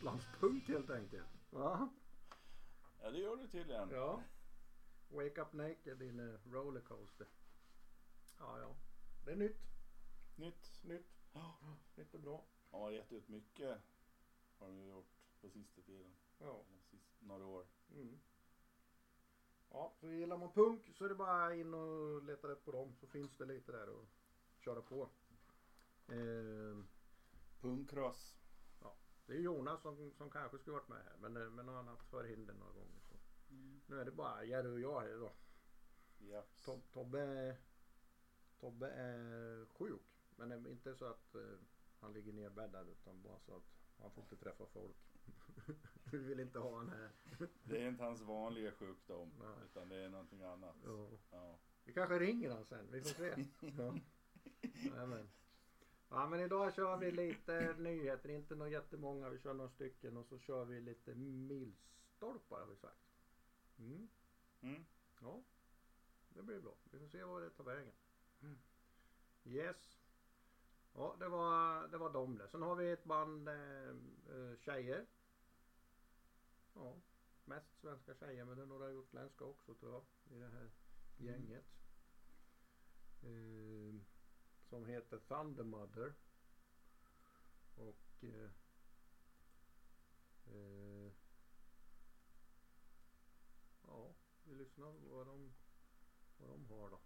Gotlandspunk helt enkelt. Ja. Ja, det gör du tydligen. ja. Wake up naked in a rollercoaster. Ja, ja. Det är nytt. Nytt. Nytt. Ja. Nytt och bra. Han har gett ut mycket. Har de gjort på sista tiden. Ja. Sist, några år. Mm. Ja, så gillar man punk så är det bara in och leta rätt på dem så finns det lite där att köra på. Eh, Punkross. Det är Jonas som, som kanske skulle varit med här men, eh, men han har haft förhinder några gånger. Så. Nu är det bara Jerry och jag här idag. Japs. To, Tobbe, Tobbe är sjuk men är inte så att eh, han ligger nerbäddad utan bara så att han får inte träffa folk. Vi vill inte ha han här. Det är inte hans vanliga sjukdom. Nej. Utan det är någonting annat. Ja. Ja. Vi kanske ringer han sen, vi får se. Ja. Jajamän. Ja men idag kör vi lite nyheter, inte några jättemånga, vi kör några stycken och så kör vi lite milstolpar har vi sagt. Mm. Mm. Ja, det blir bra. Vi får se vad det tar vägen. Yes. Ja, det var, det var de där. Sen har vi ett band eh, eh, tjejer. Ja, mest svenska tjejer men det är några utländska också tror jag i det här gänget. Eh, som heter Thunder Mother. Och eh, eh, ja, vi lyssnar på vad de, vad de har då.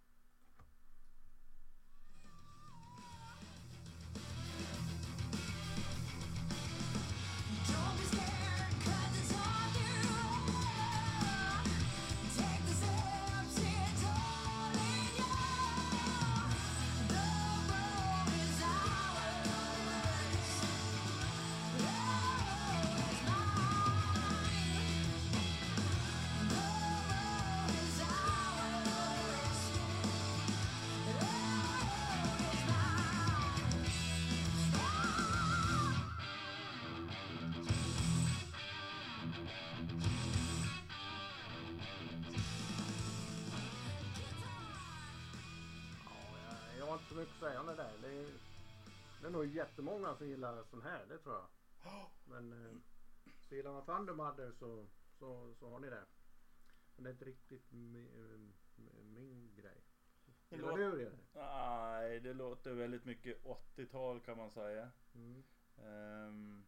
Mycket att säga om det där. Det är, det är nog jättemånga som gillar sån här, det tror jag. Men eh, så gillar man Thunder Mother så, så, så har ni det. Men det är inte riktigt eh, min grej. Det Gillar du det? Nej, det låter väldigt mycket 80-tal kan man säga. Mm. Ehm,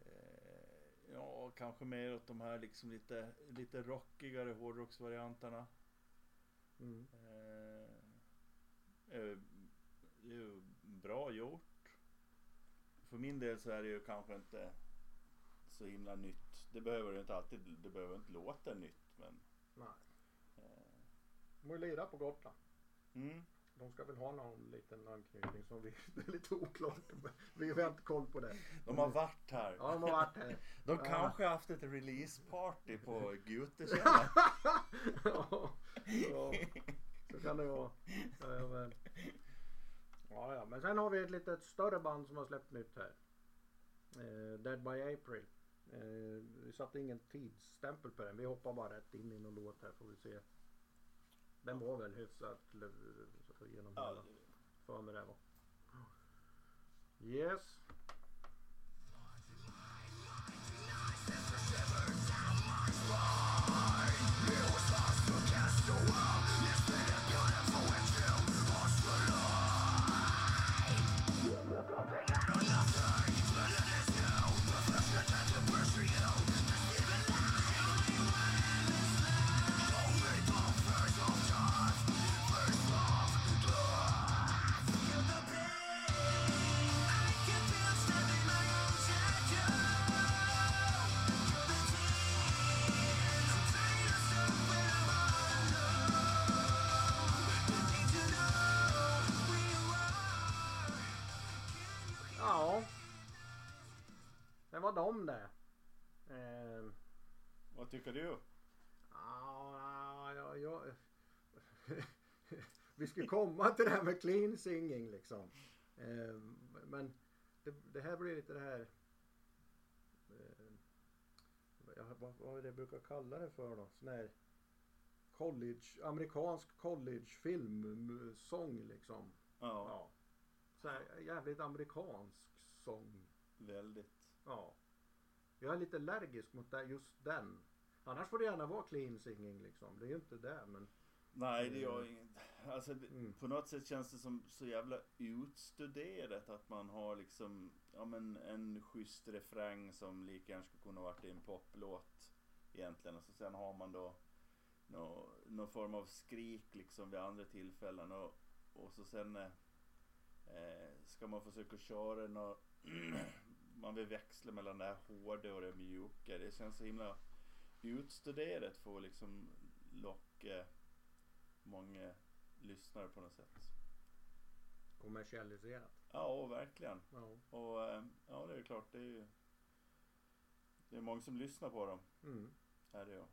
eh, ja, kanske mer åt de här liksom lite, lite rockigare hårdrocksvarianterna. Mm. Eh, eh, det är ju bra gjort. För min del så är det ju kanske inte så himla nytt. Det behöver det inte alltid, det behöver inte låta nytt men. Nej. Eh, De har ju lirat på Gotland. mm. De ska väl ha någon liten anknytning som vi, det är lite oklart. Vi har inte koll på det. De har varit här. Ja, de har varit här. De Ja. kanske har haft ett releaseparty på Gutekällaren. ja, ja, så kan det vara. Ja, men. Ja, ja, men sen har vi ett litet större band som har släppt nytt här. Eh, Dead by April. Eh, vi satte ingen tidsstämpel på den. Vi hoppar bara rätt in i någon låt här får vi se. Den var väl hyfsat genom hela. För mig det var. Yes. De det. Eh, Vad tycker du? Ja, ja, ja. Vi ska komma till det här med clean singing liksom. Eh, Men det, det här blir lite det här. eh, Vad, vad är det jag brukar kalla det för då? Sån här college, amerikansk collegefilm, sång liksom. Ja. Ja. Så här, jävligt amerikansk sång. Väldigt. Ja. Jag är lite allergisk mot just den. Annars får det gärna vara clean singing liksom. Det är ju inte det men. Nej, det gör Mm. inget. Alltså, Mm. på något sätt känns det som så jävla utstuderat att man har liksom, ja men en schysst refräng som lika gärna skulle kunna varit i en poplåt egentligen. Och så sen har man då nå, någon form av skrik liksom vid andra tillfällen och, och så sen eh, eh, ska man försöka köra nå, man vill växla mellan det här hårda och det mjuka. Det känns så himla utstuderat för att liksom locka många lyssnare på något sätt. Kommersialiserat. Ja, verkligen. Ja. Och eh, ja, det är klart, det är ju det är många som lyssnar på dem. Mm. Är det ju.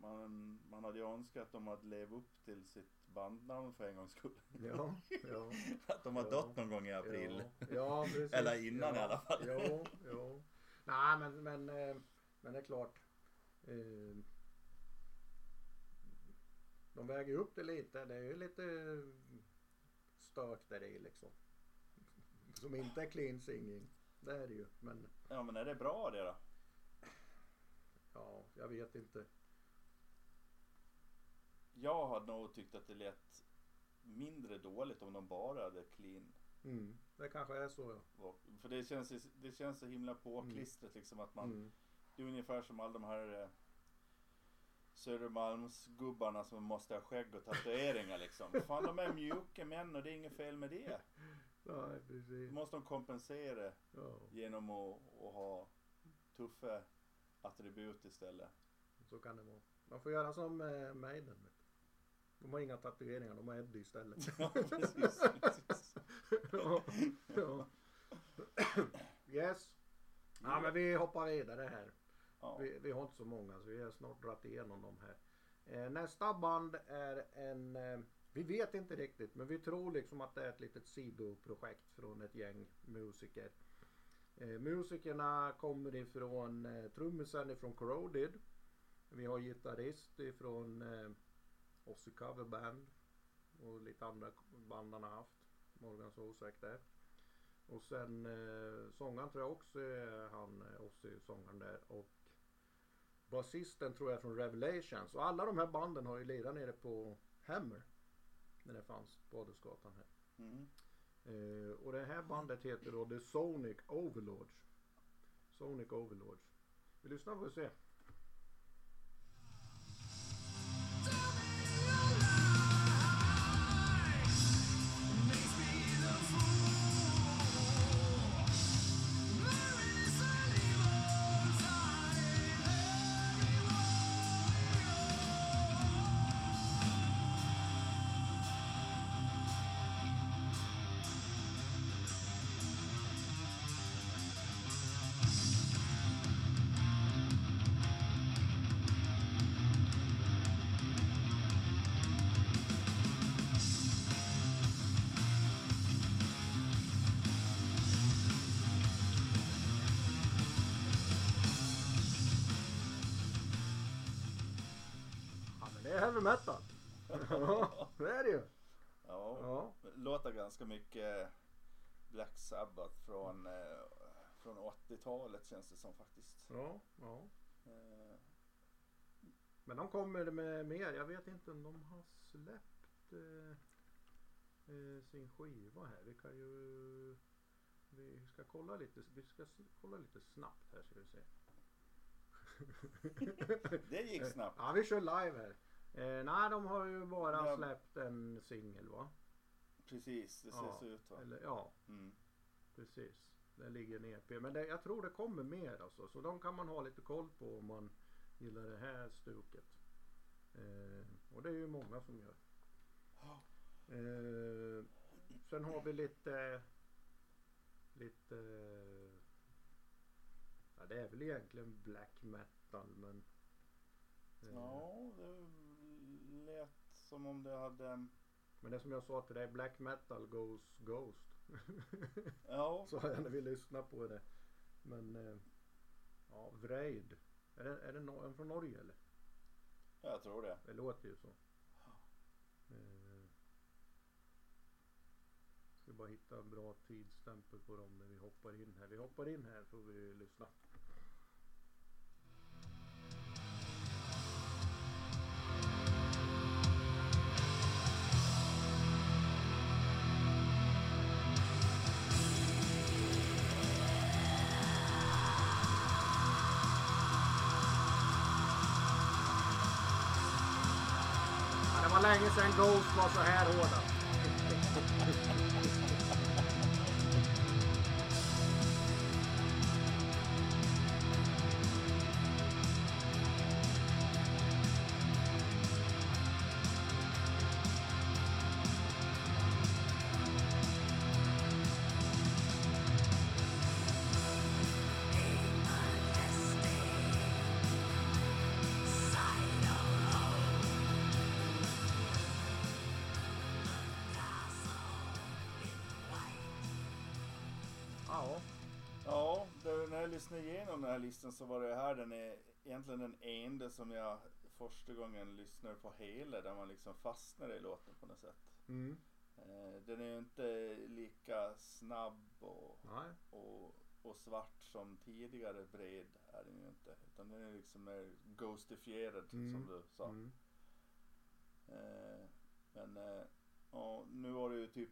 Man, man hade ju önskat att de hade levt upp till sitt bandnamn för en gångs skull. Ja, ja. Att de har Ja. dött någon gång i april. Ja, ja precis. Eller innan ja, i alla fall. Jo, jo. Nej men, men, eh, men det är klart. eh, De väger upp det lite. Det är ju lite stört där i liksom. Som inte är clean singing. Det är det ju. Men Ja, men är det bra det då? ja, jag vet inte. Jag hade nog tyckt att det lät mindre dåligt om de bara hade clean. Mm. Det kanske är så ja. För det känns, det känns så himla påklistrat liksom att man Mm. Det är ungefär som alla de här eh, Södermalmsgubbarna som måste ha skägg och tatueringar liksom. Fan de är mjuka män och det är inget fel med det. Nej Då precis. måste de kompensera Ja. genom att, att ha tuffa attribut istället. Så kan det vara. Man får göra som eh, Maiden. De har inga tatueringar, de har Eddie istället. Ja, precis, precis. ja, ja. Yes. Ja men vi hoppar vidare här. Ja. Vi, vi har inte så många så vi har snart dragit igenom dem här. Eh, nästa band är en, eh, vi vet inte riktigt men vi tror liksom att det är ett litet sidoprojekt från ett gäng musiker. Eh, musikerna kommer ifrån eh, trummisen ifrån Corroded. Vi har gitarrist ifrån eh, Ozzy Cover Band och lite andra band han har haft. Morgan Sosek där. Och sen eh, sångaren tror jag också är han eh, Ozzy sångaren där och basisten tror jag är från Revelations och alla de här banden har ju lirat nere på Hammer. När det fanns på Adelsgatan här. Mm. Eh, och det här bandet heter då The Sonic Overlords. Sonic Overlords. Vi lyssnar får vi se. Ganska mycket Black Sabbath från, eh, från 80-talet känns det som faktiskt. Ja, ja. Eh, Men de kommer med mer. Jag vet inte om de har släppt eh, eh, sin skiva här. Vi kan ju... Vi ska kolla lite, vi ska kolla lite snabbt här ska vi se. det gick snabbt. Ja vi kör live här. Eh, nej de har ju bara släppt en singel va? Precis, det ser Ja, så ut va. Eller ja, Mm. precis. Det ligger en EP. Men det, jag tror det kommer mer alltså. Så de kan man ha lite koll på om man gillar det här stuket. Eh, och det är ju många som gör. Eh, sen har vi lite lite ja, det är väl egentligen black metal men eh, Ja, det lät som om det hade... men det som jag sa till dig black metal goes ghost Ja, sa jag när vi lyssnade på det men eh, ja Vreid är det, är det no- en från Norge eller? jag tror det. Det låter ju så. Eh, ska bara hitta en bra tidsstämpel på dem när vi hoppar in här. Vi hoppar in här får vi lyssna. Ja, det var länge sedan Ghost var så här hårda. När jag lyssnade igenom den här listan så var det här den är egentligen den enda som jag första gången lyssnade på hela där man liksom fastnade i låten på något sätt. mm. Eh, den är ju inte lika snabb och, och, och svart som tidigare bred är den ju inte. Utan den är liksom mer ghostifierad Mm. som du sa. Mm. Eh, men eh, ja, nu var det ju typ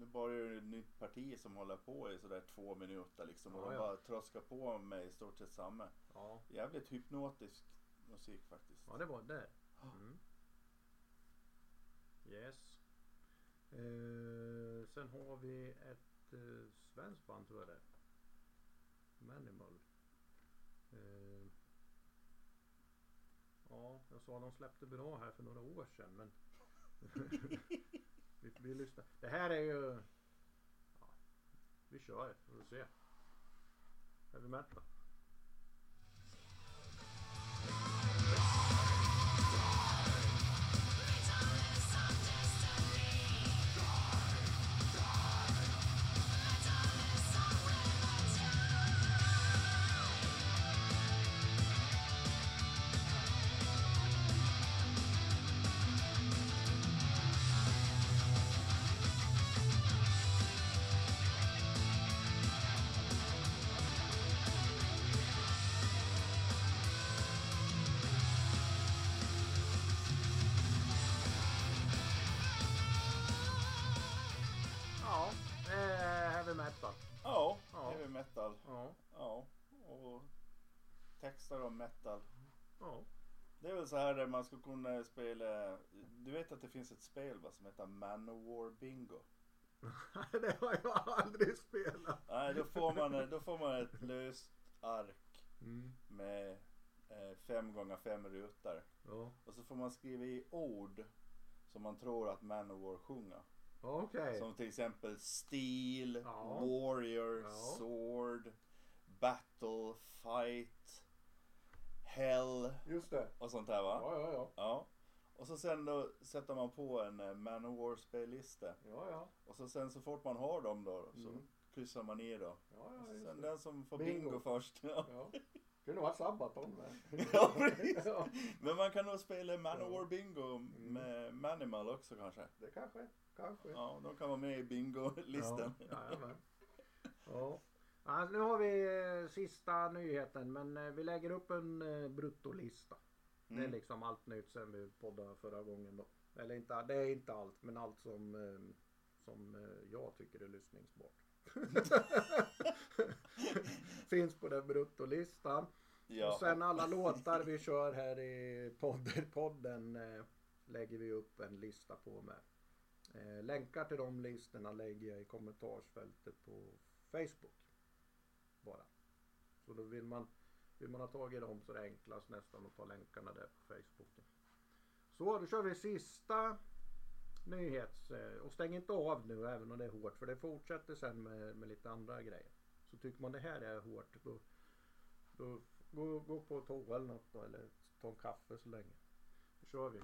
nu börjar det ett nytt parti som håller på i sådär två minuter liksom och Ja, de ja. bara tröskar på med i stort sett samma. Ja. Jävligt hypnotisk musik faktiskt. ja, det var där. Mm. Yes. Eh, sen har vi ett eh, svenskt band tror jag det är. Manimal. Eh, ja, jag sa de släppte bra här för några år sedan men vi, vi lyssnar. Det här är ju ja, vi kör får vi se. Heavy metal. Texter om metal. ja. Det är väl så här där man ska kunna spela. Du vet att det finns ett spel va, som heter Manowar Bingo. det har jag aldrig spelat. Nej, då får man, då får man ett löst ark Mm. med eh, fem gånger fem rutor. Ja, Och så får man skriva i ord som man tror att Manowar sjunger. okej. Som till exempel Steel, Ja. Warrior, Ja. Sword, Battle, Fight, Hell Just det. och sånt där va? Ja, ja, ja. Ja. Och så sen då sätter man på en eh, Manowar spellista. Ja, ja. Och så sen så fort man har dem då så Mm. kryssar man i då. Ja, ja, sen det. den som får Bingo. bingo, först. Ja. Ja. Kunde vara Sabaton med. Ja, precis. Ja, Men man kan nog spela Manowar Ja. Bingo Mm. med Manimal också kanske. det kanske, kanske. Ja, de kan vara med i bingo-listan. Ja, jajamän. ja. Alltså, nu har vi eh, sista nyheten men eh, vi lägger upp en eh, bruttolista. Det är Mm. liksom allt nytt sen vi poddade förra gången då. Eller inte, det är inte allt men allt som, som jag tycker är lyssningsbart. Finns på den bruttolistan. Ja. Och sen alla låtar vi kör här i podden, podden eh, lägger vi upp en lista på med. Eh, länkar till de listorna lägger jag i kommentarsfältet på Facebook. Bara. Så då vill man, vill man ha tag i dem så är det enklast nästan att ta länkarna där på Facebook. Så då kör vi sista nyhets... Eh, och stäng inte av nu även om det är hårt för det fortsätter sen med, med lite andra grejer. Så tycker man det här är hårt då, då gå, gå på toa eller något då, eller ta en kaffe så länge. Då kör vi.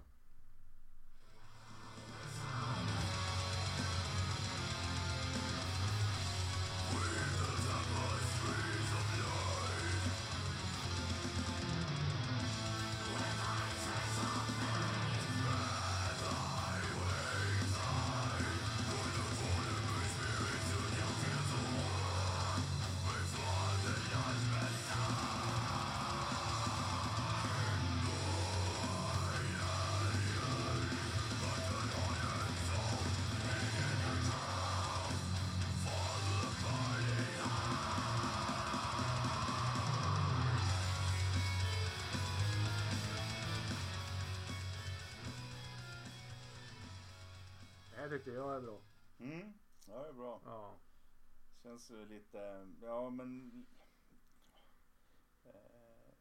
Det tycker jag är bra. Mm, ja det är bra. Ja. Känns lite, ja men eh,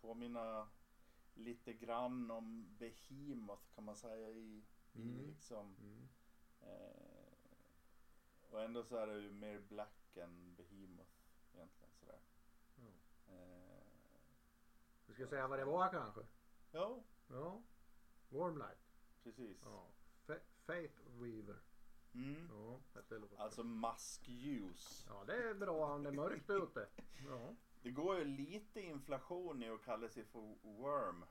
påminna lite grann om Behemoth kan man säga i, i Mm. liksom Mm. eh, och ändå så är det ju mer black än Behemoth egentligen sådär. Ja. Eh, Du ska säga vad det var kanske? ja, Ja. Warmlight. precis. Ja. Fa- Faith Weaver. Mm. Ja. Alltså maskljus. Ja, det är bra om det är mörkt ute. Ja. Det går ju lite inflation i att kalla sig för Worm.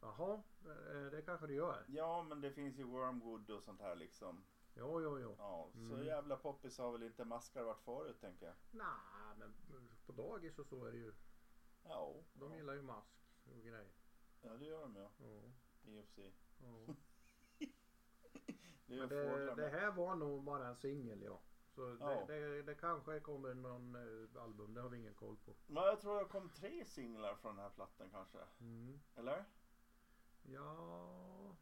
Jaha, eh, det kanske det gör. Ja men det finns ju Wormwood och sånt här liksom. Jo, jo, jo. Ja, så Mm. jävla poppis har väl inte maskar varit förut tänker jag. Nej, men på dagis och så är det ju. Ja, De ja. gillar ju mask och grejer. ja det gör de ja. Ja. I och för sig. Ja. Det det, det här var nog bara en singel ja. Så Ja. det, det, det kanske kommer någon eh, album, det har vi ingen koll på. Men jag tror det kom tre singlar från den här plattan kanske. Mm. Eller? Ja.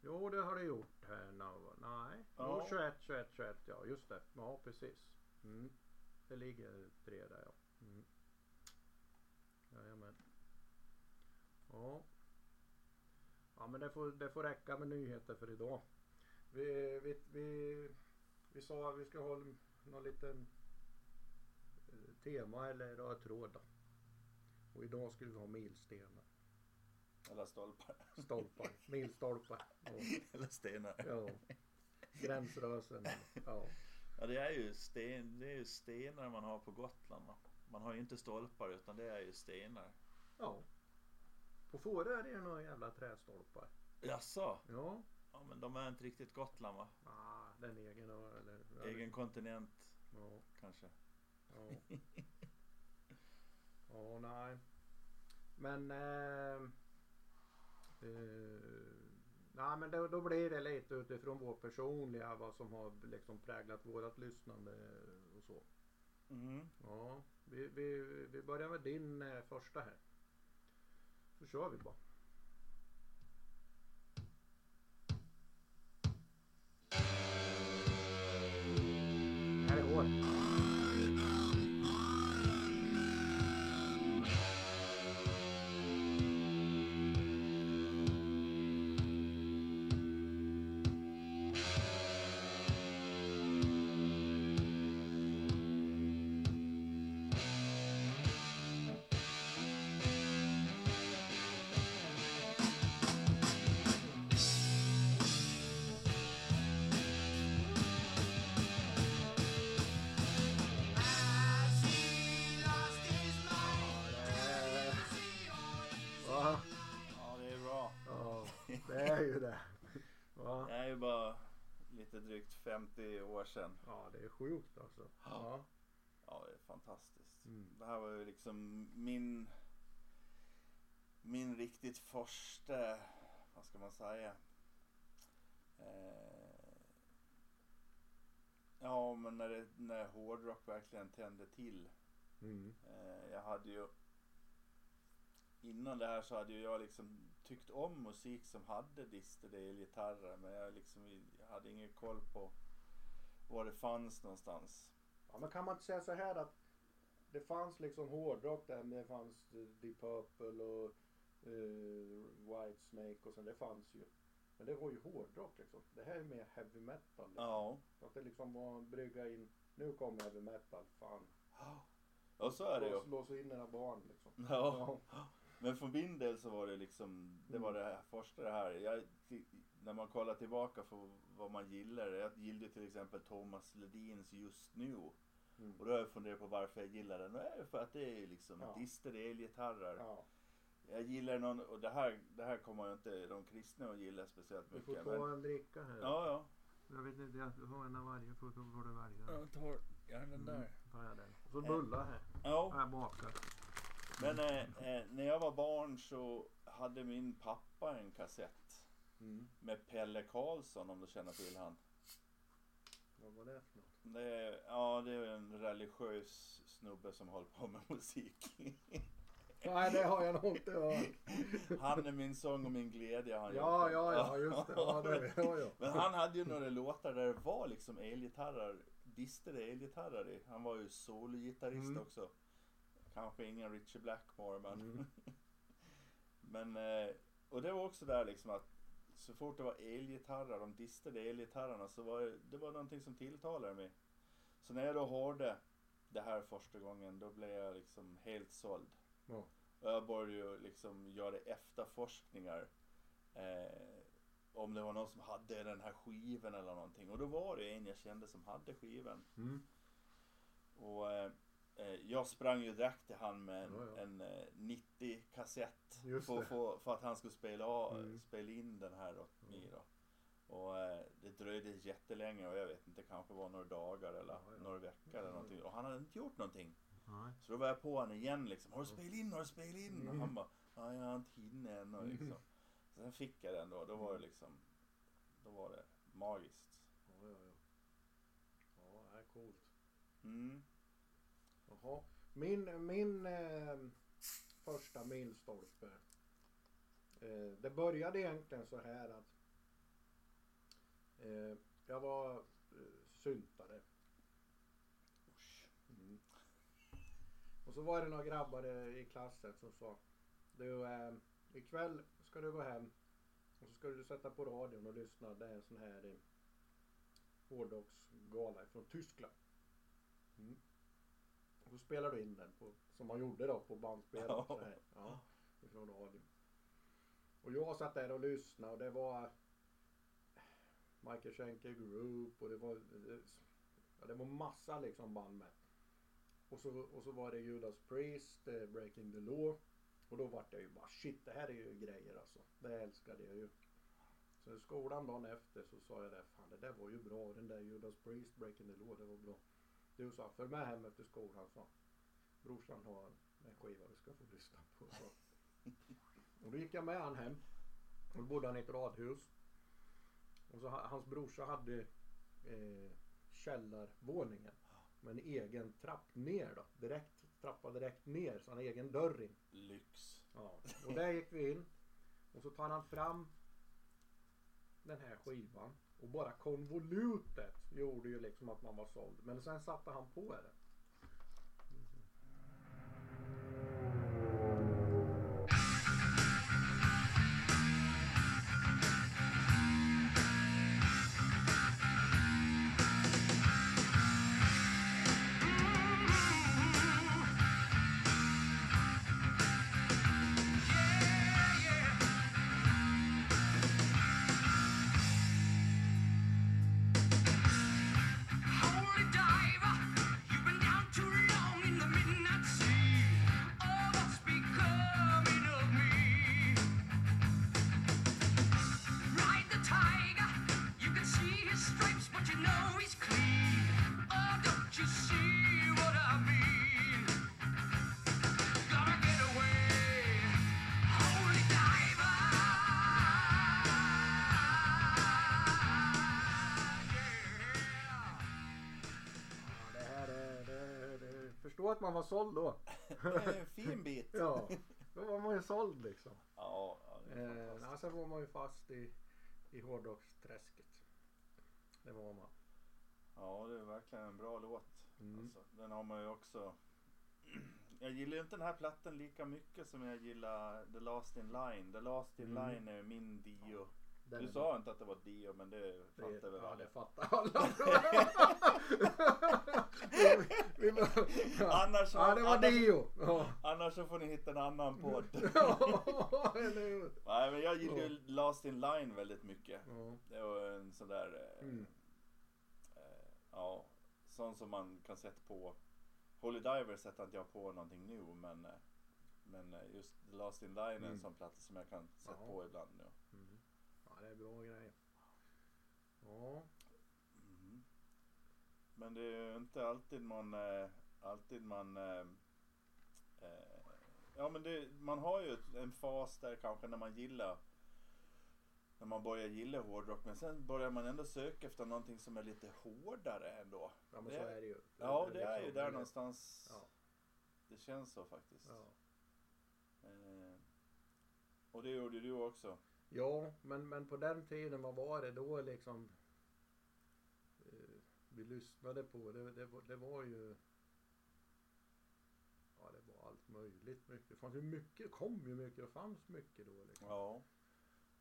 Jo det har det gjort här nu. Nej. Ja. Jo 21, 21, 21 ja just det. Ja precis. Mm. Det ligger tre där ja. Mm. Jajamän. Ja. Ja men det får, det får räcka med nyheter för idag. Vi, vi, vi, vi sa att vi ska ha någon liten eh, tema eller röd. Och idag skulle vi ha milstenar. Eller stolpar. Stolpar, milstolpar. Ja, Eller stenar. ja. Gränsrösen. Ja. Ja det är ju sten, det är ju stenar man har på Gotland? Man har ju inte stolpar utan det är ju stenar. ja. På Fårö är det några jävla trästolpar. Jaså? Ja. Ja men de är inte riktigt Gotland va? Ah, den egen ö, eller? Egen kontinent Ja. kanske. Ja. Ja, nej. Men... Eh, eh, nej, men då, då blir det lite utifrån vår personliga, vad som har liksom präglat vårat lyssnande och så. Mm. Ja, vi, vi, vi börjar med din eh, första här. Så kör det är ju det. Va? Det är ju bara lite drygt 50 år sedan. Ja, det är sjukt alltså. Ja. Ja det är fantastiskt. Mm. Det här var ju liksom min min riktigt första, vad ska man säga? Eh, ja men när, det, när hårdrock verkligen tände till. Mm. Eh, jag hade ju Innan det här så hade ju jag liksom tyckt om musik som hade distorted elgitarrer men jag, liksom, jag hade ingen koll på var det fanns någonstans. Ja, men kan man inte säga så här att det fanns liksom hårdrock där, men det fanns eh, Deep Purple och uh, White Snake och sen det fanns ju. Men det var ju hårdrock liksom. Det här är mer heavy metal. Liksom. Ja. Så att det liksom var en brygga in, nu kommer heavy metal, fan. Ja så är det ju. Lås, in era barn liksom. Ja. Men för min del så var det liksom, det var Mm. det här första det här. Jag, när man kollar tillbaka på vad man gillar. Jag gillade till exempel Thomas Ledins Just Nu. Mm. Och då har jag funderat på varför jag gillar den. Och det är för att det är liksom Ja. distorted elgitarrer. Ja, Jag gillar någon, och det här, det här kommer ju inte de kristna att gilla speciellt du får mycket. ta Men, en dricka här. ja, ja. Jag vet inte, jag har en av varje, får, får du välja. Jag tar gärna den där. Mm, tar jag den. Och så bullar här. Ja. Här bakar. Men eh, eh, när jag var barn så hade min pappa en kassett Mm. med Pelle Karlsson om du känner till han. Vad var det för något? Det ja, det är en religiös snubbe som håller på med musik. Nej det har jag nog inte hört. Han är min sång och min glädje. Han Ja, ja, ja, just det. Ja, det ja, ja. Men han hade ju några låtar där det var liksom elgitarrer, distade elgitarrer i. Han var ju sologitarrist Mm. också. Kanske ingen Richie Blackmore men. Mm. men eh, och det var också där liksom att så fort det var elgitarrer, de distade elgitarrerna så var det, det var någonting som tilltalade mig. Så när jag då hörde det här första gången då blev jag liksom helt såld. Ja. Och jag började ju liksom göra efterforskningar. Eh, om det var någon som hade den här skivan eller någonting. Och då var det en jag kände som hade skivan. Mm. Och eh, jag sprang ju direkt till han med en, Ja, ja. en eh, 90 kassett. Just För, det. för, för att han skulle spela, Mm. spela in den här åt mig då. Och eh, det dröjde jättelänge och jag vet inte, kanske var några dagar eller Ja, några veckor eller någonting. Och han hade inte gjort någonting. Så då var jag på honom igen liksom. Har du spelat in? Har du spelat in? Och Mm. han bara, ja jag har inte hinner än och liksom. Sen fick jag den då. Då var det liksom, då var det magiskt. Ja, ja, ja. Ja, det är coolt. Mm. Jaha. Min, min eh, första milstolpe. Eh, det började egentligen så här att eh, jag var eh, syntare. Mm. Och så var det några grabbar i i klassen som sa Du eh, ikväll ska du gå hem och så ska du sätta på radion och lyssna. Det är en sån här eh, hårdrocksgala från Tyskland. Mm. Så spelar du in den på, som man gjorde då på bandspelare. Ja. Ja, ifrån radion. Och jag satt där och lyssnade och det var Michael Schenker Group och det var, ja, det var massa liksom band med. Och så, och så var det Judas Priest, eh, Breaking the Law. Och då vart jag ju bara shit det här är ju grejer alltså. Det älskade jag ju. Så i skolan dagen efter så sa jag det, fan det där var ju bra. Den där Judas Priest, Breaking the Law, det var bra. Du sa, följ med hem efter skolan sa Brorsan har en skiva vi ska få lyssna på. Så. Och då gick jag med han hem. Och då bodde han i ett radhus. Och så ha- hans brorsa hade eh, källarvåningen. Med en egen trapp ner då. Direkt, trappa direkt ner så han har egen dörr in. Lyx. Ja. Och där gick vi in. Och så tar han fram den här skivan. Och bara konvolutet gjorde ju liksom att man var såld. Men sen satte han på det. Att man var såld då. Det är en fin bit. Ja, då var man ju såld liksom. Ja, ja Eh, sen var man ju fast i, i hårdrocksträsket. Det var man. Ja, det är verkligen en bra låt. Mm. Alltså, den har man ju också. Jag gillar ju inte den här plattan lika mycket som jag gillar The Last In Line. The Last In Mm. Line är min Dio. Den Du sa inte att det var Dio men det fattar väl ja, det fattar alla. Vi- vi- ja. Annars, ja, det var annars, Dio. Ja. annars så får ni hitta en annan podd. Ja, eller hur? Nej men jag gillar ju Last In Line väldigt mycket. Ja. Det var en sån där, eh, Mm. eh, ja, sån som man kan sätta på. Holy Diver sätter inte jag på någonting nu men, eh, men eh, just Last In Line är en Mm. sån platta som jag kan sätta på ibland nu. Det är bra grejer. Ja. Mm. Men det är ju inte alltid man, eh, alltid man, eh, eh, ja men det, man har ju en fas där kanske när man gillar, när man börjar gilla hårdrock men sen börjar man ändå söka efter någonting som är lite hårdare ändå. ja, men Det- så är det ju. Ja det är ju liksom- där någonstans. Ja. Det känns så faktiskt. Ja. Eh, och det gjorde du också. Ja, men, men på den tiden, vad var det då liksom? Eh, vi lyssnade på, det, det, var- det var ju... Ja, det var allt möjligt mycket. Det fanns ju mycket, kom ju mycket, det fanns mycket då liksom. Ja.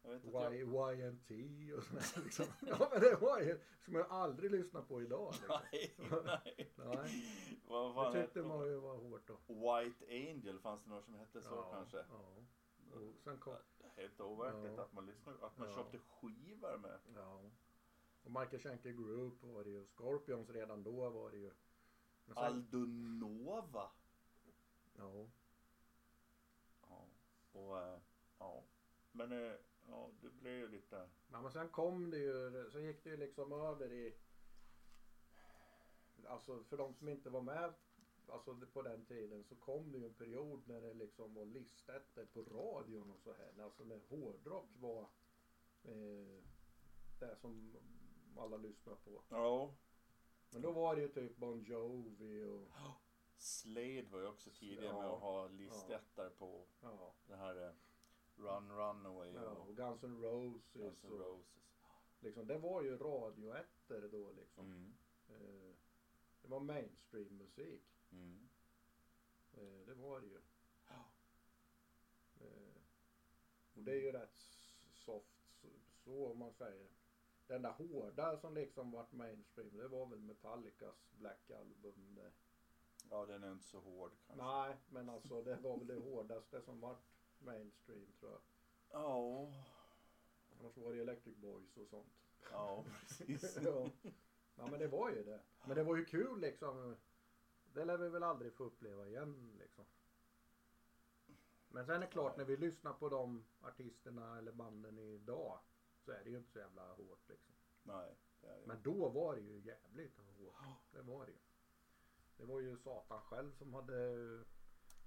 Jag vet att jag... Y, YNT och sådär liksom. Ja men det var ju som jag aldrig lyssnar på idag liksom. Nej, nej. Nej, Vad det fan tyckte hette man ju var hårt då. White Angel, fanns det någon som hette så kanske? Ja. Och sen kom, Helt overkligt Ja. att man lyssnade, att man Ja. köpte skivor med. ja. Och Michael Schenker Group var det ju. Scorpions redan då var det ju. Sen- Aldo Nova. Ja. Ja. Och, eh, ja. Men, eh, ja, det blev ju lite... Ja, men sen kom det ju, så gick det ju liksom över i... Alltså för de som inte var med alltså på den tiden så kom det ju en period när det liksom var listettor på radion och så här. Alltså när hårdrock var eh, det som alla lyssnade på. Ja. Men då var det ju typ Bon Jovi och Slade var ju också tidiga Ja. med att ha listettor på ja, det här eh, Run Runaway ja, och och Guns N' Roses. Guns N' och, Roses. liksom, det var ju radioettor då liksom. Mm. Eh, det var mainstream musik. Mm. Eh, det var det ju. Ja. Eh, och det är ju rätt soft så, så om man säger. Den där hårda som liksom vart mainstream det var väl Metallicas Black Album. Det. Ja, den är inte så hård kanske. Nej men alltså det var väl det hårdaste som vart mainstream tror jag. Ja. Annars var det Electric Boys och sånt. Ja, precis. ja. ja men det var ju det. Men det var ju kul liksom. Det lär vi väl aldrig få uppleva igen liksom. Men sen är det klart när vi lyssnar på de artisterna eller banden idag så är det ju inte så jävla hårt liksom. Nej, det är det. Men då var det ju jävligt hårt. Det var det ju. Det var ju Satan själv som hade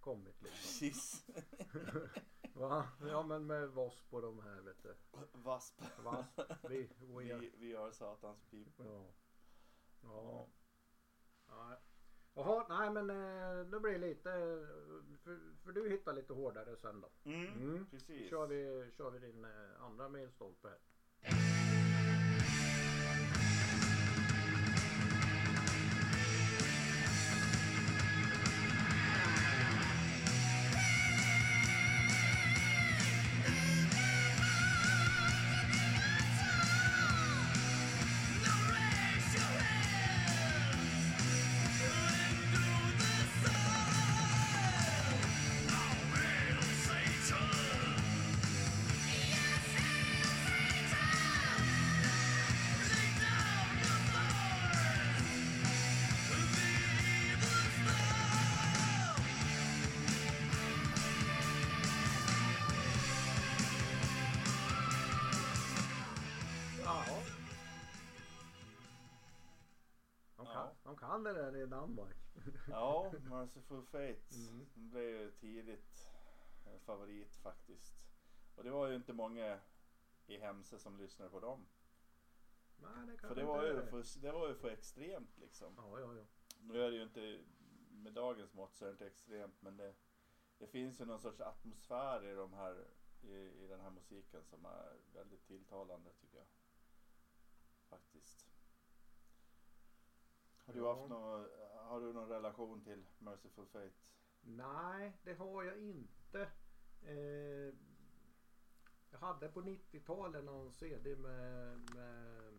kommit liksom. Precis. Va? Ja men med Wasp och de här vet du. Wasp. Wasp. Vi, we are, Vi, vi är satans people. ja. Ja. Ja. Jaha, nej men eh, det blir lite, eh, för, för du hittar lite hårdare sen då. Mm, Mm. precis. Kör vi, kör vi din eh, andra milstolpe här. Ja. de kan det där i Danmark. Ja, Merciful Fate. Mm. Den blev ju tidigt eh, favorit faktiskt. Och det var ju inte många i Hemse som lyssnade på dem. Nej, det För det var, ju för, det var ju för extremt liksom. Ja, ja, ja. Nu är det ju inte, med dagens mått så är det inte extremt men det, det finns ju någon sorts atmosfär i, de här, i, i den här musiken som är väldigt tilltalande tycker jag. Faktiskt. Har du, Ja. haft någon, har du någon relation till Merciful Fate? Nej, det har jag inte. Eh, jag hade på 90-talet någon CD med, med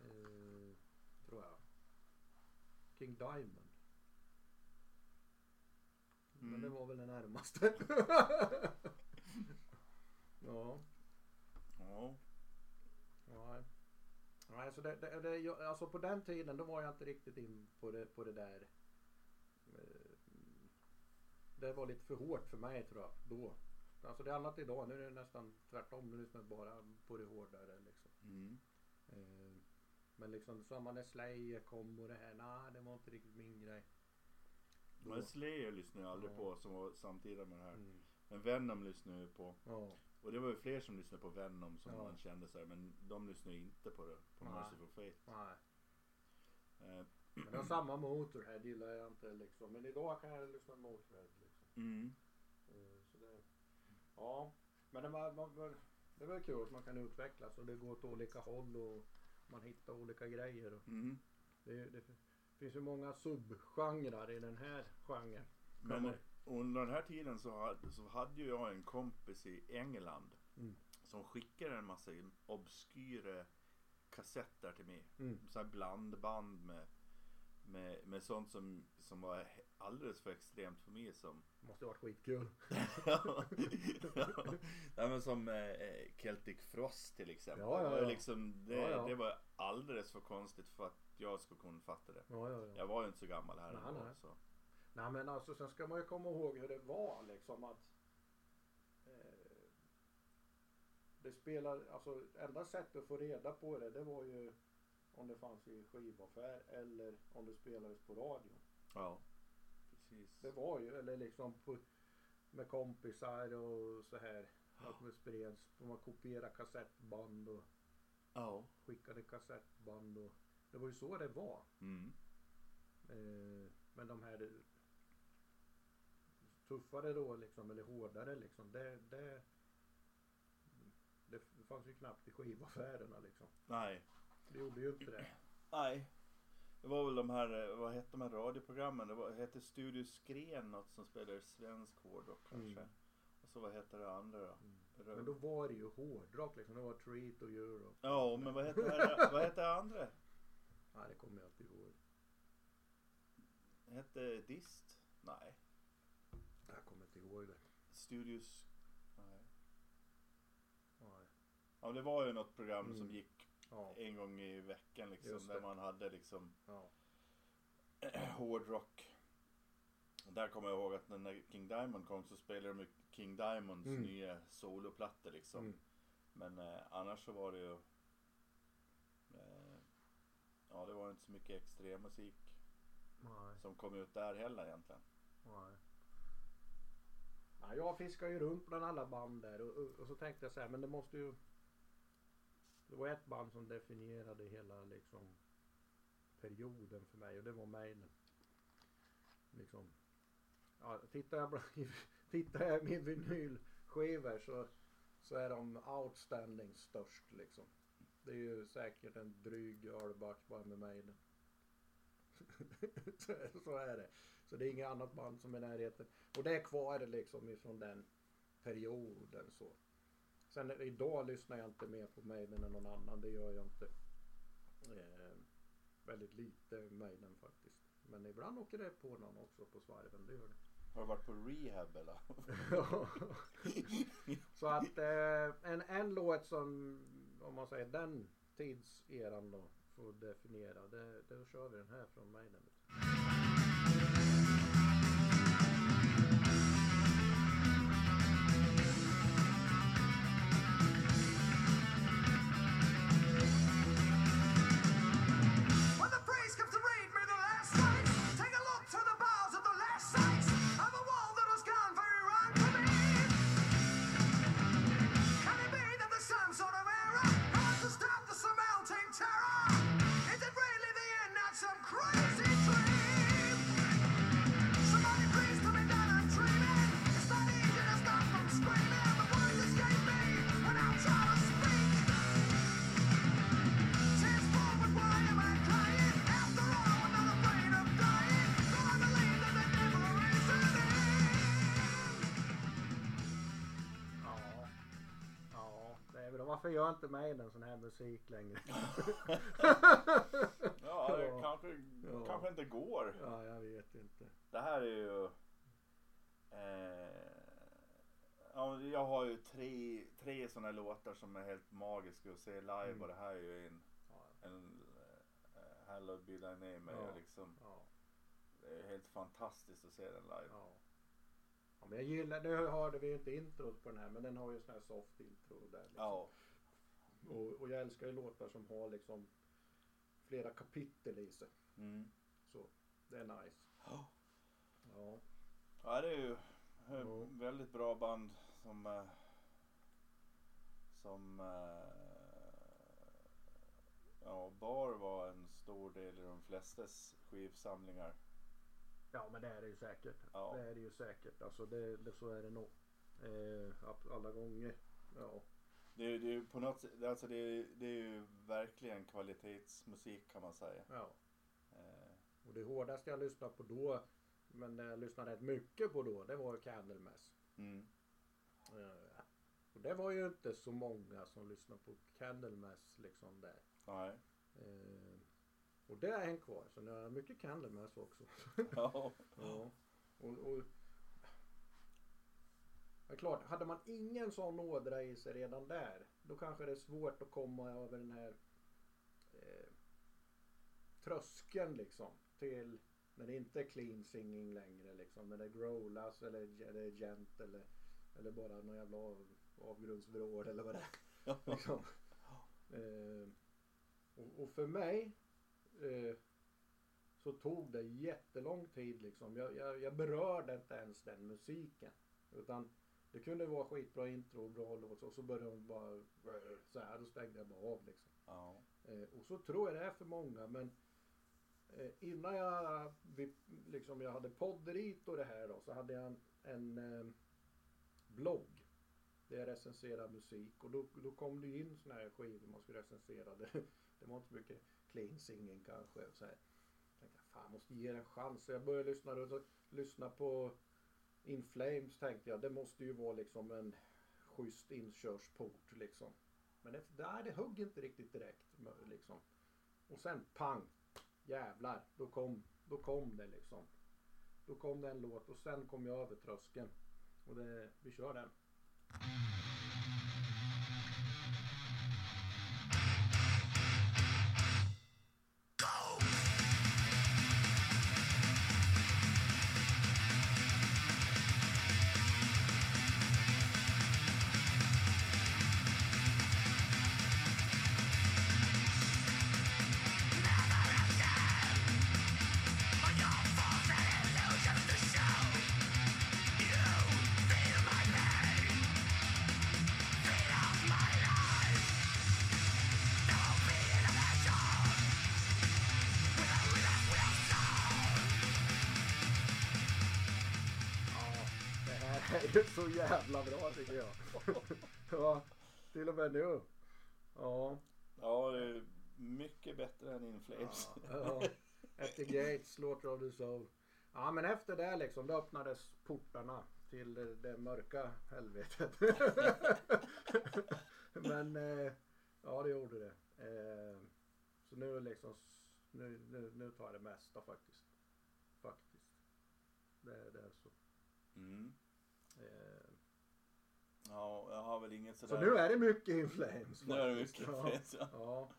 eh, tror jag, King Diamond. Men Mm. det var väl det närmaste. ja. Ja. Nej. Nej, så det, det, det, alltså på den tiden då var jag inte riktigt in på det, på det där. eh, Det var lite för hårt för mig tror jag då. Alltså det är annat idag. Nu är det nästan tvärtom. Nu lyssnar jag bara på det hårdare liksom. Mm. Eh, Men liksom samma när Slayer kom och det här. Nej, det var inte riktigt min grej. Då. Men Slayer lyssnade jag aldrig Ja. på som var samtida med det här. Mm. Men Venom lyssnade jag ju på. Ja. Och det var ju fler som lyssnade på Venom som Ja. man kände så här, men de lyssnade ju inte på det. På Nej. Merciful Fate. Nej. Eh, Men det var samma Motorhead gillar jag inte liksom. Men idag kan jag lyssna på Motorhead liksom. mm. Eh, Ja, men det var, man, det var kul att man kan utvecklas och det går åt olika håll och man hittar olika grejer. Och Mm. det, det finns ju många subgenrer i den här genren. Men under den här tiden så hade, så hade ju jag en kompis i England Mm. som skickade en massa obskyra kassetter till mig. Mm. Så här blandband med, med, med sånt som, som var alldeles för extremt för mig som Måste ha varit skitkul. ja, ja, men som eh, Celtic Frost till exempel. Ja, ja, Det, var ja. liksom, det, Ja, ja. det var alldeles för konstigt för att jag skulle kunna fatta det. Ja, ja, ja. Jag var ju inte så gammal här Nej, nej. Så. Nej men alltså sen ska man ju komma ihåg hur det var liksom att eh, det spelar, alltså enda sättet att få reda på det det var ju om det fanns i skivaffär eller om det spelades på radio. Ja, precis. Det var ju, eller liksom på, med kompisar och så här. Att det spreds, man kopierade kassettband och Ja. skickade kassettband och det var ju så det var. Mm. Eh, men de här tuffare då liksom, eller hårdare liksom, det, det, det fanns ju knappt i skivaffärerna liksom. Nej. Det gjorde ju inte det. Nej. Det var väl de här, eh, vad hette de här radioprogrammen? Det var, hette Studio Skren något som spelade svensk hårdrock kanske. Mm. Och så vad hette det andra då? Rö- Men då var det ju hårdrock liksom. Det var Treat och Europe. Ja, men vad hette det, vad hette det andra? Nej, det kommer jag inte ihåg. Hette Dist? Nej. Inte ihåg det. Studios? Nej. Nej. Ja, det var ju något program Mm. som gick Ja, en gång i veckan liksom. Där man hade liksom ja. hårdrock. Där kommer jag ihåg att när King Diamond kom så spelade de ju King Diamonds Mm. nya soloplattor liksom. Mm. Men eh, annars så var det ju eh, Ja det var inte så mycket extremmusik Nej. som kom ut där heller egentligen. Nej. Ja, jag fiskar ju runt bland alla band där och, och, och så tänkte jag så här, men det måste ju... Det var ett band som definierade hela liksom perioden för mig och det var Maiden. Liksom. Ja, tittar jag, bland, tittar jag i min vinylskivor så, så är de outstanding störst liksom. Det är ju säkert en dryg ölback bara med Maiden. så, så är det. Så det är inget annat band som är i närheten. Och det är kvar liksom ifrån den perioden så. Sen idag lyssnar jag inte mer på Maiden än någon annan. Det gör jag inte. Eh, väldigt lite Maiden faktiskt. Men ibland åker det på någon också på svarven. Det gör det. Har du varit på rehab eller? så att eh, en, en låt som om man säger den tidseran då får definiera. Det, då kör vi den här från Maiden. Varför gör inte Maiden sån här musik längre? Ja, det Ja. kanske, Ja. kanske inte går. ja, jag vet inte. Det här är ju... Eh, ja, jag har ju tre, tre sådana låtar som är helt magiska att se live Mm. och det här är ju en, en uh, Hallowed be thy name. Är Ja. liksom, ja, det är helt fantastiskt att se den live. ja. ja men jag gillar, nu hörde vi ju inte introt på den här men den har ju sån här soft intro där. Liksom. Ja, Och, och jag älskar ju låtar som har liksom flera kapitel i sig. mm. Så det är nice. Ja. Ja, ja det är ju Ja. väldigt bra band som eh, som eh, ja, Bar var en stor del i de flestas skivsamlingar. ja men det är det ju säkert. Ja. Det är det ju säkert. Alltså det, det, så är det nog. Eh, alla gånger. Ja. Det är, det är på något sätt, alltså det är, det är ju verkligen kvalitetsmusik kan man säga. ja. Eh, Och det hårdaste jag lyssnade på då, men det jag lyssnade rätt mycket på då, det var ju Candlemass. mm. Eh, och det var ju inte så många som lyssnade på Candlemass liksom där. Nej. Eh, och det är en kvar, så nu har jag mycket Candlemass också. Ja. Ja. Och, och, är klart, hade man ingen sån ådra i sig redan där, då kanske det är svårt att komma över den här eh, tröskeln liksom till när det inte är clean singing längre liksom. När det growlas eller eller gent eller, eller bara någon jävla av, avgrundsvrål eller vad det är. Liksom. Eh, och, och för mig eh, så tog det jättelång tid liksom. Jag, jag, jag berörde inte ens den musiken. Utan det kunde vara skitbra intro och bra låt och så började hon bara så här. Då stängde jag bara av liksom. Ja. Eh, och så tror jag det är för många men eh, innan jag, vi, liksom, jag hade podderit och det här då så hade jag en, en eh, blogg där jag recenserade musik och då, då kom det in såna här skivor man skulle recensera. Det, det var inte så mycket clean singing kanske. Och så här. Jag tänkte fan måste ge det en chans. Så jag började lyssna, och lyssna på in Flames tänkte jag. Det måste ju vara liksom en schysst inkörsport liksom. Men det, där, det högg inte riktigt direkt. Liksom. Och sen pang! Jävlar, då kom, då kom det liksom. Då kom det en låt och sen kom jag över tröskeln. Och det, vi kör den. är så jävla bra tycker jag. ja, till och med nu. Ja, Ja, det är mycket bättre än In Flames. ja. Efter Gates, Slaughter of the Soul. Ja, men efter det liksom, då öppnades portarna till det, det mörka helvetet. men eh, ja, det gjorde det. Eh, så nu liksom, nu, nu, nu tar jag det mesta faktiskt. Faktiskt. Det, det är så. Mm. Eh, Ja, jag har väl inget sådär. Så nu är det mycket In Flames. Nu är det mycket ja. Flames, ja. ja.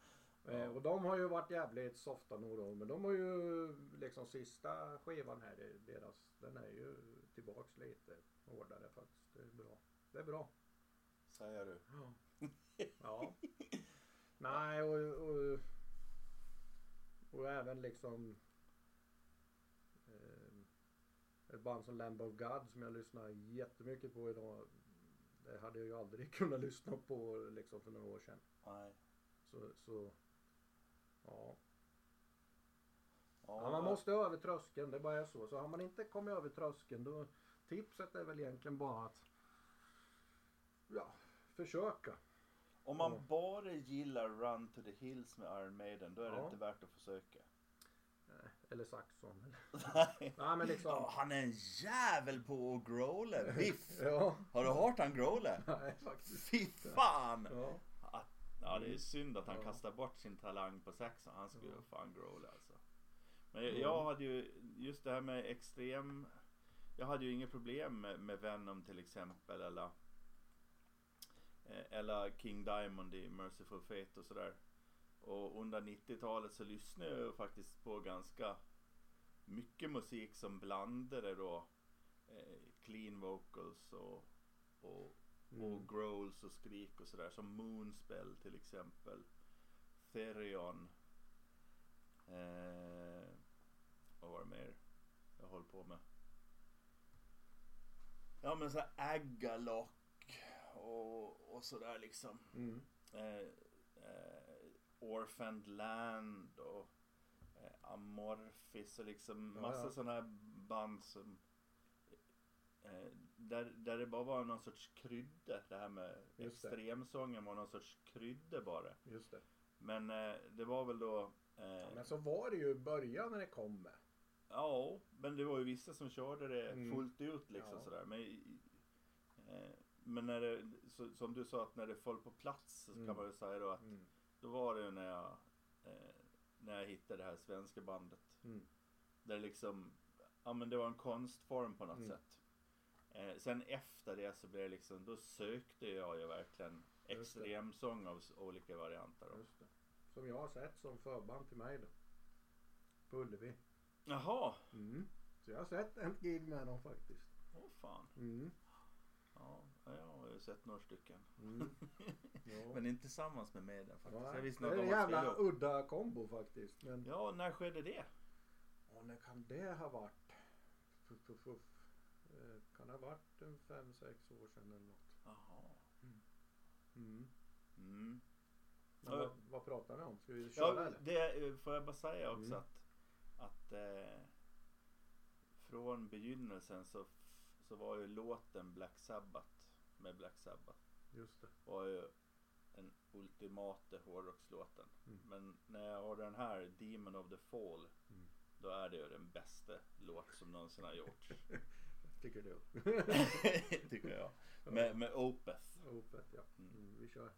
Ja. Eh, Och de har ju varit jävligt softa några år. Men de har ju liksom sista skivan här, deras, den är ju tillbaks lite hårdare faktiskt. Det är bra. Det är bra. Säger du. Ja. ja. Nej och, och, och även liksom eh, ett band som Lamb of God som jag lyssnar jättemycket på idag. Det hade jag ju aldrig kunnat lyssna på liksom för några år sedan. Nej. Så, så ja. Ja, ja. Man måste över tröskeln, det bara är så. Så har man inte kommit över tröskeln då tipset är väl egentligen bara att ja, försöka. Om man Ja. bara gillar Run to the Hills med Iron Maiden, då är det Ja. inte värt att försöka. Eller Saxon. Nej. Ja men liksom. Ja, han är en jävel på att growla. Biff! Ja. Har du hört han growla? Nej faktiskt. Fy fan! Ja. Ja, det är synd att han Ja. kastar bort sin talang på saxon. Han skulle ju fan growla alltså. Men jag, Ja. jag hade ju just det här med extrem. Jag hade ju inget problem med, med Venom till exempel eller eh, eller King Diamond i Merciful Fate och sådär. Och under 90-talet så lyssnade jag faktiskt på ganska mycket musik som blandade då eh, clean vocals och, och Mm. och growls och skrik och sådär som Moonspell till exempel. Therion. Eh, vad var det mer jag höll på med? Ja men såhär Agalock och, och sådär liksom. Mm. Eh, eh, Orphaned Land och eh, Amorphis och liksom Ja, massa ja. sådana här band som eh, där, där det bara var någon sorts krydda. Det här med Just extremsången var någon sorts krydda bara. Just det. Men eh, det var väl då... Ja, Eh, men så var det ju i början när det kom med. Ja, men det var ju vissa som körde det Mm. fullt ut liksom Ja. sådär. Men, eh, men när det, så, som du sa att när det föll på plats så Mm. kan man ju säga då att Mm. Då var det ju när jag, eh, när jag hittade det här svenska bandet. Mm. Där liksom, ja men det var en konstform på något Mm. sätt. Eh, sen efter det så blev det liksom, då sökte jag ju verkligen extremsång av olika varianter. Då. Som jag har sett som förband till mig då. På Ullevi. Jaha, Mm. Så jag har sett en gig med dem faktiskt. åh fan. Mm. Ja, jag har ju sett några stycken. Mm. Ja. Men inte tillsammans med Maiden faktiskt. Ja, Jag visste det är en jävla udda kombo faktiskt. Men Ja, när skedde det? och när kan det ha varit? Puff, puff, puff. Eh, Kan det ha varit en fem, sex år sedan eller något? Jaha. Mm. Mm. Men Ja. vad, vad pratar vi om? Ska vi köra Ja, eller? det eh, får jag bara säga också Mm. att, att eh, från begynnelsen så, så var ju låten Black Sabbath med Black Sabbath Just det. var ju den ultimata hårdrockslåten. Mm. Men när jag har den här Demon of the Fall Mm. då är det ju den bästa låt som någonsin har gjorts. Tycker du? Tycker jag. Med, med Opeth. Opet ja. Mm. Mm, vi kör.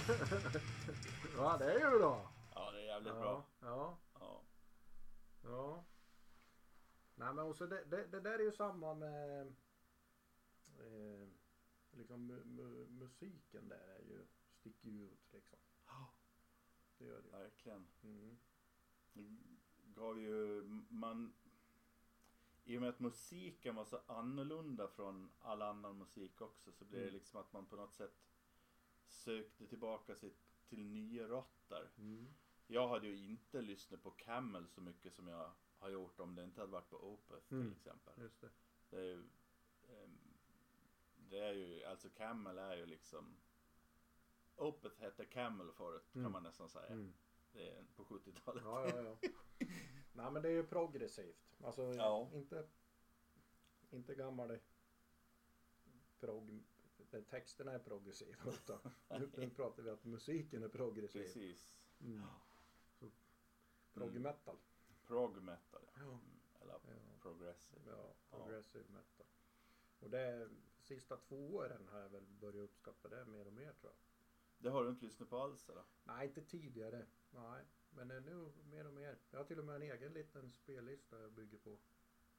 ja, det är ju bra. Ja, det är jävligt Ja, bra. ja, Ja. ja. Nej men också det, det, det där är ju samma med eh, liksom mu, mu, musiken där är ju, sticker ju ut liksom. Det gör det ju. Verkligen. Mm. Det gav ju man i och med att musiken var så annorlunda från all annan musik också så blev det Mm. liksom att man på något sätt sökte tillbaka sig till nya rötter. Mm. Jag hade ju inte lyssnat på Camel så mycket som jag har gjort om det inte hade varit på Opeth till Mm. exempel. Just det. Det är ju, ehm, det är ju, alltså Camel är ju liksom Opeth hette Camel förut kan Mm. man nästan säga. Mm. Det är på 70-talet. Ja, ja, ja. Nej men det är ju progressivt. Alltså Ja. inte, inte gammal prog, texterna är progressiva utan nu, nu pratar vi att musiken är progressiv. Precis. Mm. Så, prog Mm. metal. Prog metal. Ja. Mm. Eller Ja. progressive. Ja, progressive metal. Och det sista två åren har jag väl börjat uppskatta det mer och mer tror jag. Det har du inte lyssnat på alls eller? Nej, inte tidigare. Nej, men nu mer och mer. Jag har till och med en egen liten spellista jag bygger på.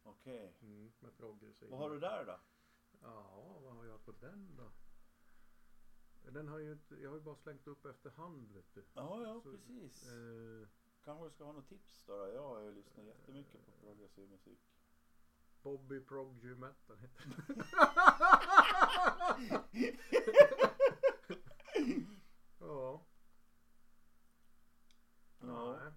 Okej. Mm, med progressiv. Vad har du där då? Ja, vad har jag på den då? Den har ju inte, jag har ju bara slängt upp efterhand vet du. Ja, ja Så, precis. Eh, Kanske du ska ha något tips då, då? Jag har ju lyssnat jättemycket på progressiv musik. Bobby Prog Metal heter den. ja. Ja. Nej.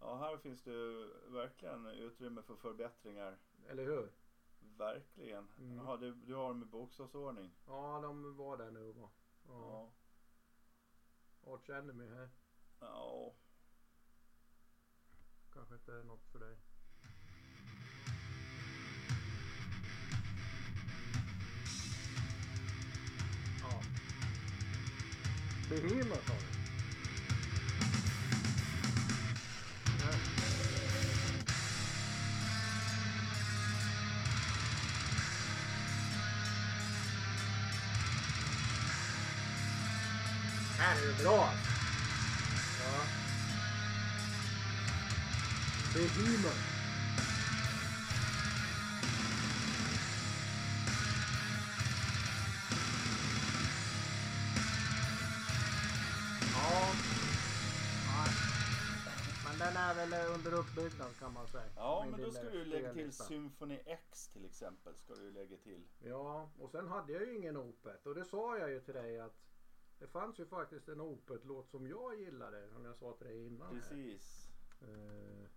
Ja, här finns det ju verkligen utrymme för förbättringar. Eller hur? Verkligen. Mm. Jaha, du, du har dem i bokstavsordning. Ja, de var där nu va. Ja. Ja. Arch Enemy här. Ja. Kanske inte är något för dig. Ja. Behemoth har vi. Här bra. Ja. Ja. Men den är väl under uppbyggnad kan man säga. Ja, men då ska du lägga till. Symphony X till exempel. Ska du lägga till. Ja, och sen hade jag ju ingen Opet och det sa jag ju till dig att det fanns ju faktiskt en Opet-låt som jag gillade som jag sa till dig innan. här. Precis. Eh,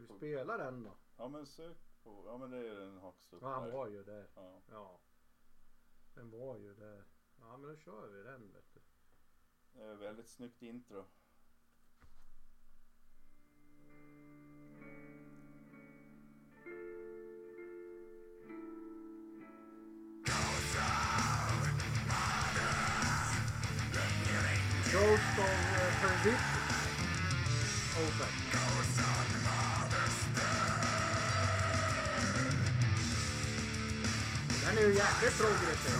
ska vi på, spela den då? ja men sök på. Ja men det är den högst upp Ja, han där. var ju där. Ja. Ja. Den var ju där. Ja, men då kör vi den vet du. Det är väldigt snyggt intro. Ghost of uh, Perdition. Opet. Är ju jävligt progressiv.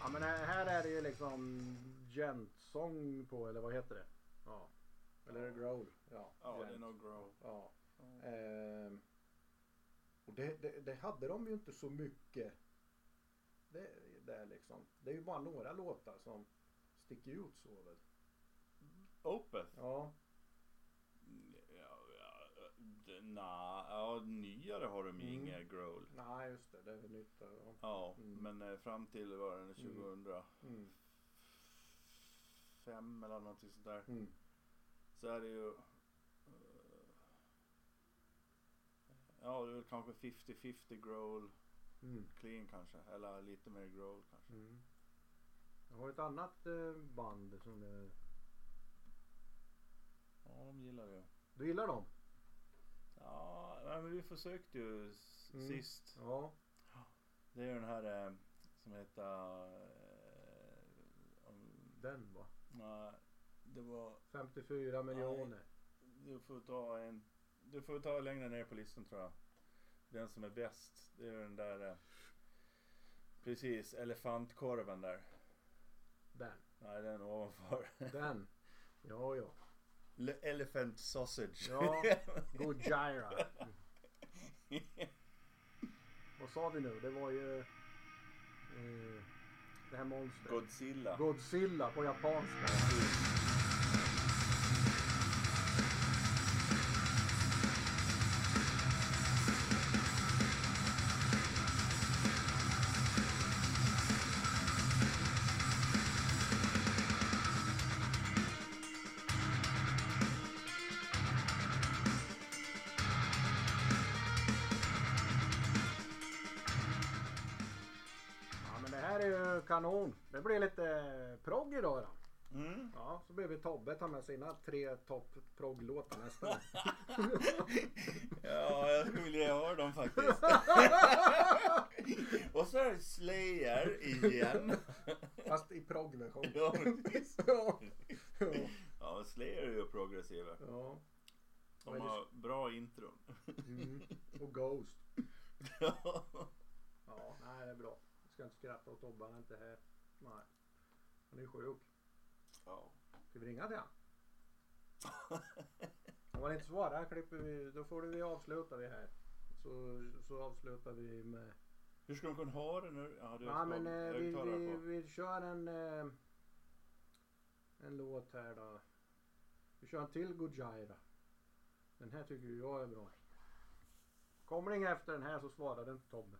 Ja men här är det ju liksom gent-sång på eller vad heter det? Ja. Eller growl? Ja. Ja, det är nog grow. Ja. Ehm, och det, det, det hade de ju inte så mycket. Det, det, är liksom. det är ju bara några låtar som sticker ut så väl. Opeth? Ja. Ja, ja, Nja, ja, nyare har de ju Mm. inga growl. Nej just det, det är nytt. Ja. Ja, Mm. men eh, fram till var det 2005 Mm. eller någonting sånt där. Mm. Så är det ju. Ja, det är väl kanske 50-50 growl Mm. clean kanske. Eller lite mer growl kanske. Mm. Jag har ett annat eh, band som det... Ja, de gillar det. Du gillar dem? Ja, men vi försökte ju Mm. sist. Ja. Det är ju den här eh, som heter... Eh, om- Den va? nej, det var... 54 miljoner. Du får ta en... Du får ta längre ner på listan tror jag. Den som är bäst. Det är den där... Eh, precis, elefantkorven där. Den. Nej, den ovanför. Den. Ja, ja. Le- Elephant sausage. Ja. Gojira. Vad sa vi nu? Det var ju... Eh, det här monstret. Godzilla. Godzilla på japanska. Kanon. Det blir lite progg idag då. Mm. Ja, så behöver Tobbe ta med sina tre topp progglåtar nästa gång. Ja, jag skulle vilja höra dem faktiskt. Och så är det Slayer igen. Fast i proggversion. Ja, precis. ja. ja. Slayer är ju progressiva. ja. De har bra intron. Mm. Och Ghost. Ja. Ja, nej det är bra. Ska inte skratta åt Tobbe, han är inte här. Nej. Han är sjuk. Ja. Ska vi ringa till han? Om han inte svarar klipper vi, då får vi avsluta vi här. Så, så avslutar vi med... Hur ska de kunna höra nu? Ja, du Ja men eh, vi, vi, vi kör en, eh, en låt här då. Vi kör en till Gojira. Den här tycker jag är bra. Kommer det inga efter den här så svarar inte Tobbe.